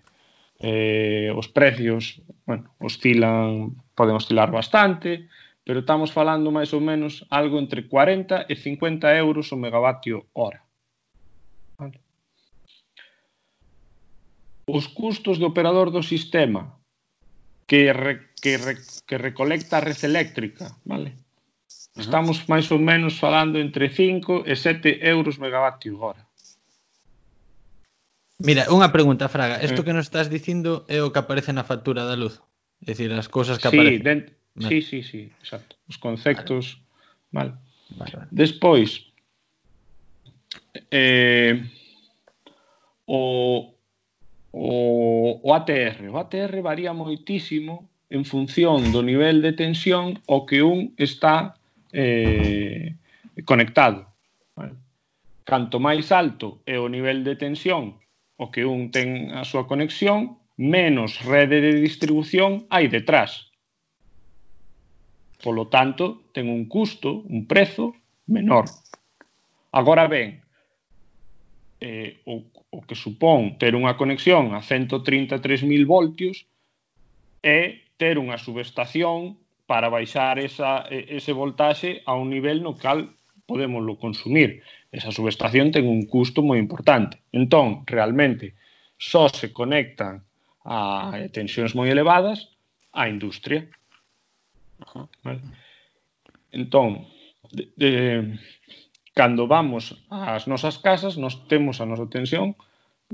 Eh, os precios, bueno, oscilan, poden oscilar bastante, pero estamos falando máis ou menos algo entre 40 e 50 euros o megavatio hora. Vale. Os custos de operador do sistema que, re, que, re, que recolecta a red eléctrica, vale? Estamos máis ou menos falando entre 5 e 7 euros megavatio hora. Mira, unha pregunta, Fraga. Isto eh. que nos estás dicindo é o que aparece na factura da luz? É dicir, as cousas que sí, aparecen. Dent... Vale. Sí, sí, sí, exacto. Os conceptos... Vale. vale, vale. Despois, eh, o, o, o ATR. O ATR varía moitísimo en función do nivel de tensión ao que un está eh, conectado. Vale? Canto máis alto é o nivel de tensión o que un ten a súa conexión, menos rede de distribución hai detrás. Polo tanto, ten un custo, un prezo menor. Agora ben, eh, o o que supón ter unha conexión a 133.000 voltios é ter unha subestación para baixar esa, ese voltaxe a un nivel no cal podemoslo consumir. Esa subestación ten un custo moi importante. Entón, realmente, só se conectan a tensións moi elevadas á industria. Vale? Entón, de, de, cando vamos ás nosas casas, nos temos a nosa tensión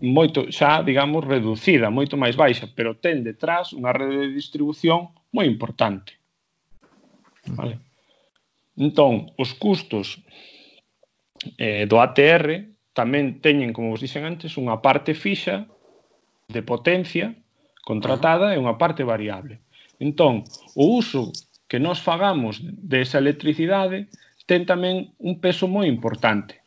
moito xa, digamos, reducida, moito máis baixa, pero ten detrás unha rede de distribución moi importante. Vale. Entón, os custos eh, do ATR tamén teñen, como vos dixen antes, unha parte fixa de potencia contratada e unha parte variable. Entón, o uso que nós fagamos desa electricidade ten tamén un peso moi importante.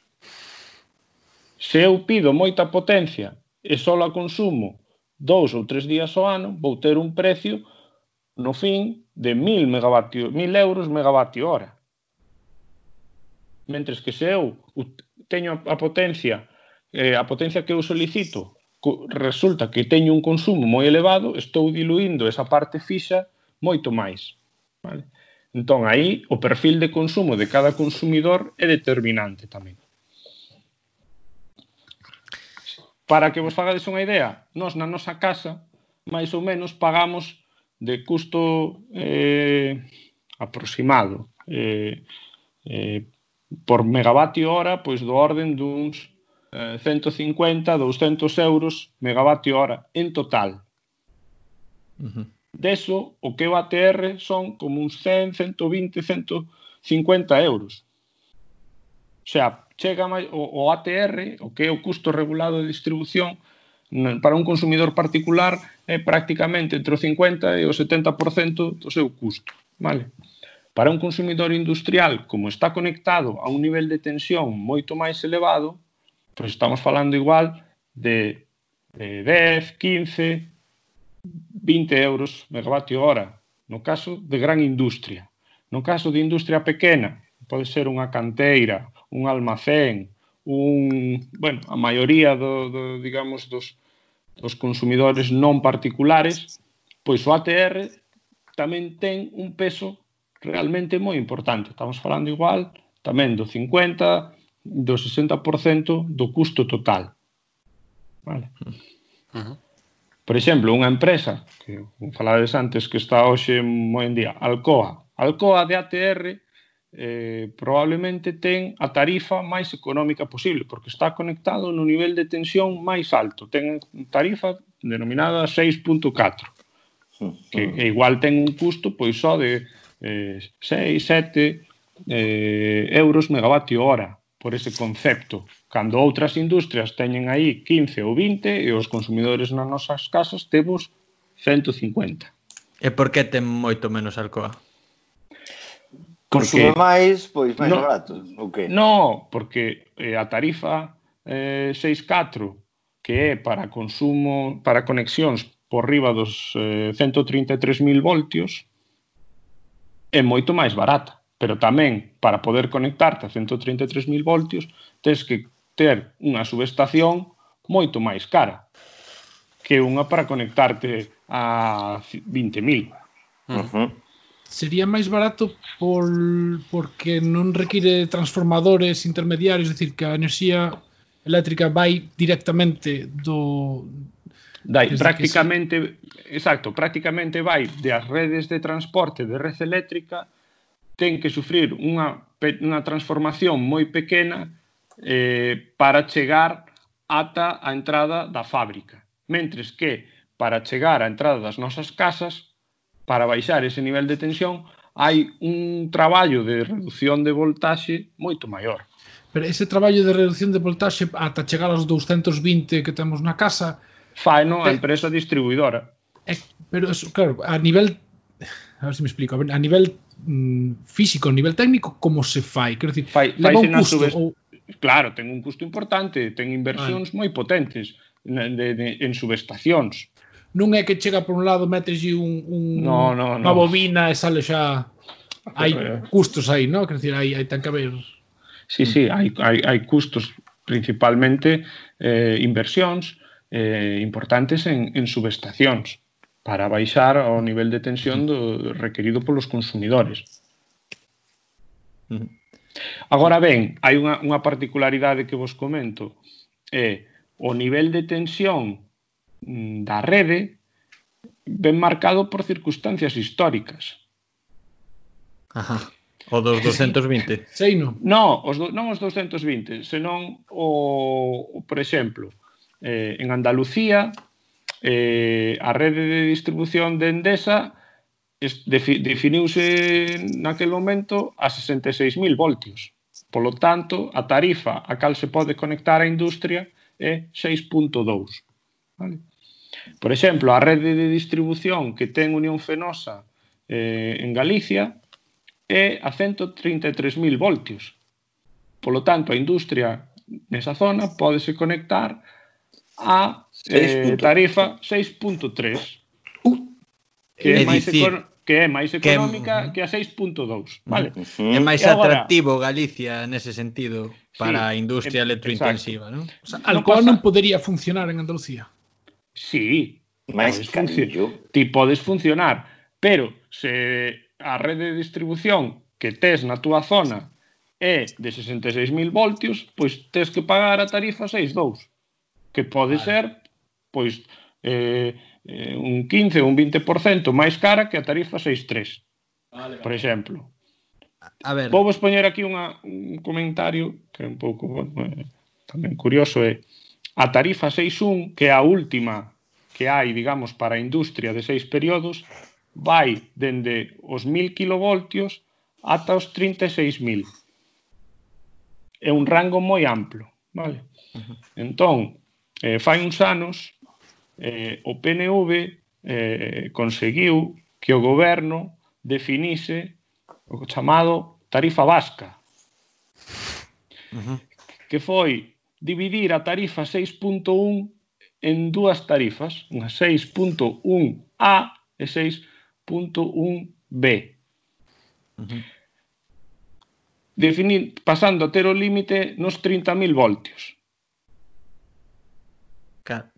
Se eu pido moita potencia e só a consumo dous ou tres días ao ano, vou ter un precio no fin de 1000 megavatio, 1000 euros megavatio hora. Mentres que se eu teño a potencia eh, a potencia que eu solicito resulta que teño un consumo moi elevado, estou diluindo esa parte fixa moito máis. Vale? Entón, aí o perfil de consumo de cada consumidor é determinante tamén. Para que vos fagades unha idea, nós na nosa casa, máis ou menos, pagamos de custo eh, aproximado eh, eh, por megavatio hora, pois do orden duns eh, 150, 200 euros megavatio hora en total. Uh -huh. Deso, o que o ATR son como uns 100, 120, 150 euros. O sea, chega máis, o, o ATR, o que é o custo regulado de distribución, para un consumidor particular é prácticamente entre o 50 e o 70% do seu custo. Vale? Para un consumidor industrial, como está conectado a un nivel de tensión moito máis elevado, pois estamos falando igual de, de 10, 15, 20 euros megavatio hora, no caso de gran industria. No caso de industria pequena, pode ser unha canteira, un almacén, un, bueno, a maioría do, do digamos dos dos consumidores non particulares, pois o ATR tamén ten un peso realmente moi importante. Estamos falando igual tamén do 50, do 60% do custo total. Vale. Uh -huh. Por exemplo, unha empresa que falades antes que está hoxe moi en día, Alcoa. Alcoa de ATR eh, probablemente ten a tarifa máis económica posible, porque está conectado no nivel de tensión máis alto. Ten tarifa denominada 6.4 que igual ten un custo pois só de eh, 6, 7 eh, euros megavatio hora por ese concepto, cando outras industrias teñen aí 15 ou 20 e os consumidores nas nosas casas temos 150. E por que ten moito menos alcoa? Consume porque... máis, pois máis no, barato, ou que? No, porque eh, a tarifa eh, 6.4 que é para consumo, para conexións por riba dos eh, 133.000 voltios é moito máis barata pero tamén para poder conectarte a 133.000 voltios tens que ter unha subestación moito máis cara que unha para conectarte a 20.000. Uh -huh. Sería máis barato por, porque non require transformadores intermediarios, é dicir, que a enerxía eléctrica vai directamente do Dai, prácticamente, exacto, prácticamente vai das redes de transporte de red eléctrica ten que sufrir unha, unha transformación moi pequena eh, para chegar ata a entrada da fábrica. Mentres que, para chegar á entrada das nosas casas, para baixar ese nivel de tensión, hai un traballo de reducción de voltaxe moito maior. Pero ese traballo de reducción de voltaxe ata chegar aos 220 que temos na casa... Faino a eh, empresa distribuidora. É, pero, eso, claro, a nivel... A ver se me explico. A nivel mm, físico, a nivel técnico, como se fai? Quero dicir, fai, leva un custo, subes... ou... Claro, ten un custo importante, ten inversións ah. moi potentes de, de, de, en subestacións. Non é que chega por un lado, meteslle un, un, no, no, no. unha bobina e sale xa... Hai eh. custos aí, non? Quer dicir, hai, hai ten que haber... Sí, sí, hai, hai, hai custos principalmente eh, inversións eh, importantes en, en subestacións para baixar o nivel de tensión do, requerido polos consumidores. Agora ben, hai unha, unha particularidade que vos comento, é o nivel de tensión mm, da rede ben marcado por circunstancias históricas. Ajá. O dos 220. Sei, non? No, os do, non os 220, senón o, o por exemplo, eh, en Andalucía eh, a rede de distribución de Endesa definiuse naquel momento a 66.000 voltios. Polo tanto, a tarifa a cal se pode conectar a industria é 6.2. Vale? Por exemplo, a rede de distribución que ten Unión Fenosa eh, en Galicia é a 133.000 voltios. Polo tanto, a industria nesa zona pódese conectar a Eh, tarifa 6.3 uh, que, é máis que é máis económica que, que a 6.2, vale? É máis agora, atractivo Galicia nese sentido para sí, a industria é, electrointensiva, non? O sea, no Alcoa non podería funcionar en Andalucía. Sí, máis cariño. Ti podes funcionar, pero se a rede de distribución que tes na túa zona é de 66.000 voltios, pois tes que pagar a tarifa 6.2, que pode vale. ser pois eh, eh un 15 ou un 20% máis cara que a tarifa 6.3, vale, vale. por exemplo. A ver. Vou vos poñer aquí unha, un comentario que é un pouco bueno, eh, tamén curioso é eh? a tarifa 6.1, que é a última que hai, digamos, para a industria de seis períodos, vai dende os 1000 kilovoltios ata os 36.000. É un rango moi amplo, vale? Uh -huh. Entón, eh, fai uns anos, eh, o PNV eh, conseguiu que o goberno definise o chamado tarifa vasca, uh -huh. que foi dividir a tarifa 6.1 en dúas tarifas, unha 6.1A e 6.1B. Uh -huh. Definir, pasando a ter o límite nos 30.000 voltios.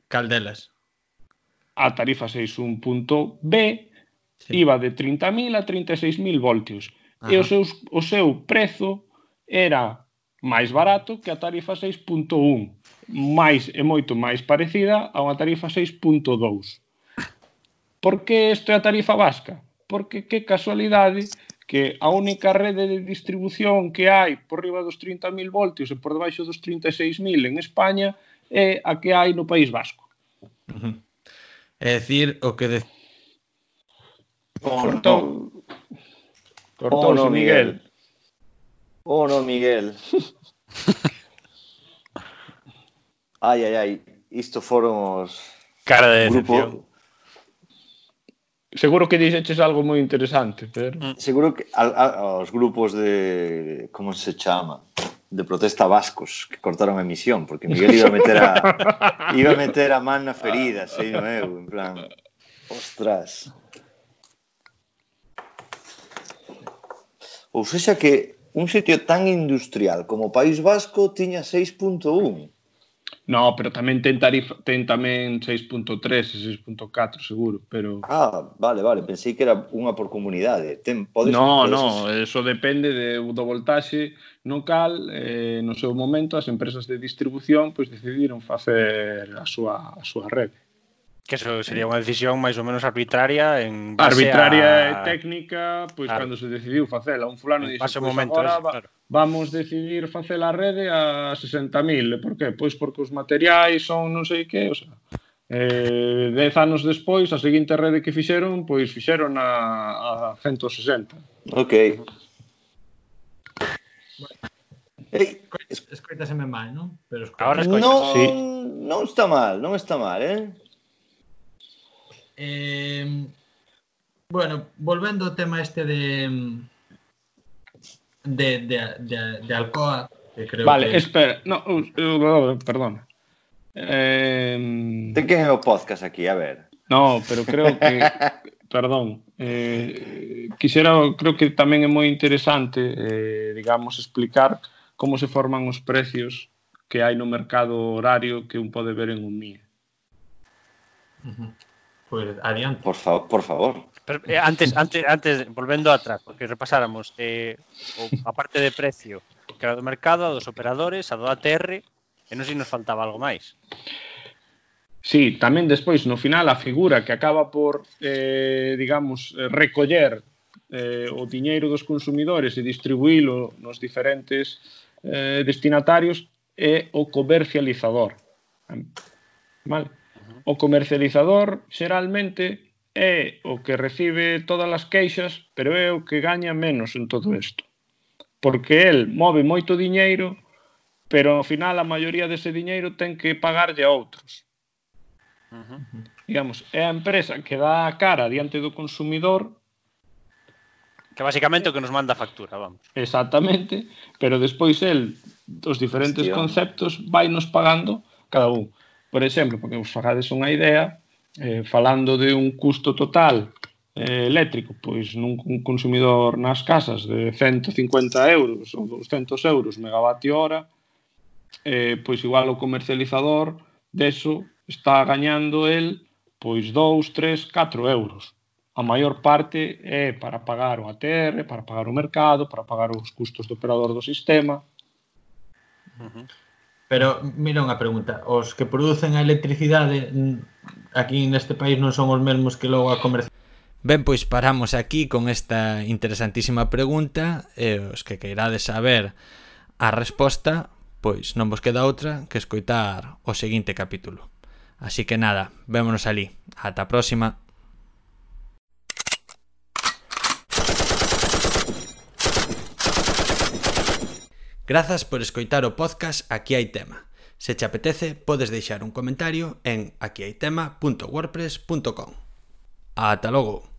Cal delas? a tarifa 6.1.b sí. iba de 30.000 a 36.000 voltios Ajá. e o seu, o seu prezo era máis barato que a tarifa 6.1 máis e moito máis parecida a unha tarifa 6.2 Por que isto é a tarifa vasca? Porque que casualidade que a única rede de distribución que hai por riba dos 30.000 voltios e por debaixo dos 36.000 en España é a que hai no País Vasco. Uh -huh. É dicir, o que de... Cortou. Cortou oh, no, Miguel. Oh, no, Miguel. ai, ai, ai. Isto foron os... Cara de decepción. Grupo... Seguro que dixeches algo moi interesante, pero... Seguro que a, a, os grupos de... Como se chama? de protesta vascos que cortaron a emisión, porque Miguel iba a meter a iba a meter a man na ferida, ah. sei no eu, en plan. Ostras. Ou sexa que un sitio tan industrial como o País Vasco tiña 6.1 No, pero tamén ten tarifa, ten tamén 6.3 e 6.4 seguro, pero Ah, vale, vale, pensei que era unha por comunidade. Ten podes No, podes... no, eso depende de, do voltaxe no cal eh, no seu momento as empresas de distribución pois decidiron facer a súa a súa rede. Que eso sería unha decisión máis ou menos arbitraria en Arbitraria a... e técnica, pois claro. cando se decidiu facela, un fulano dixo, pois momento agora ese, claro. vamos decidir facer a rede a 60.000, por qué? Pois porque os materiais son non sei que, o sea, eh, dez anos despois, a seguinte rede que fixeron, pois fixeron a, a 160. Ok. Bueno. se escoitaseme mal, non? Pero escoita... Ahora escoita. Non, sí. non está mal, non está mal, eh? Eh, bueno, volvendo ao tema este de de, de, de, de Alcoa, que creo vale, que... espera, no, eu, perdón. Eh, de que é o podcast aquí, a ver. No, pero creo que perdón, eh, quixera, creo que tamén é moi interesante, eh, digamos, explicar como se forman os precios que hai no mercado horario que un pode ver en un MIE. Uh -huh pues adiante. Por, favor, por favor. Pero, eh, antes, antes, antes, volvendo atrás, porque repasáramos, eh, o, a parte de precio, que era do mercado, a dos operadores, a do ATR, e non sei se nos faltaba algo máis. Sí, tamén despois, no final, a figura que acaba por, eh, digamos, recoller eh, o diñeiro dos consumidores e distribuílo nos diferentes eh, destinatarios é o comercializador. Vale? O comercializador xeralmente é o que recibe todas as queixas, pero é o que gaña menos en todo isto. Porque el move moito diñeiro, pero ao final a maioría dese diñeiro ten que pagarlle a outros. Uh -huh. Digamos, é a empresa que dá a cara diante do consumidor Que basicamente o que nos manda a factura, vamos. Exactamente, pero despois el, os diferentes Hostia. conceptos vai nos pagando cada un por exemplo, porque vos fagades unha idea, eh, falando de un custo total eh, eléctrico, pois nun consumidor nas casas de 150 euros ou 200 euros megavatio hora, eh, pois igual o comercializador deso está gañando el pois 2, 3, 4 euros. A maior parte é para pagar o ATR, para pagar o mercado, para pagar os custos do operador do sistema. Uh -huh. Pero mira unha pregunta, os que producen a electricidade aquí neste país non son os mesmos que logo a comercializan? Ben, pois paramos aquí con esta interesantísima pregunta e os que queirades saber a resposta, pois non vos queda outra que escoitar o seguinte capítulo. Así que nada, vémonos ali. Ata a próxima. Grazas por escoitar o podcast Aquí hai tema. Se te apetece, podes deixar un comentario en aquihaitema.wordpress.com. Ata logo!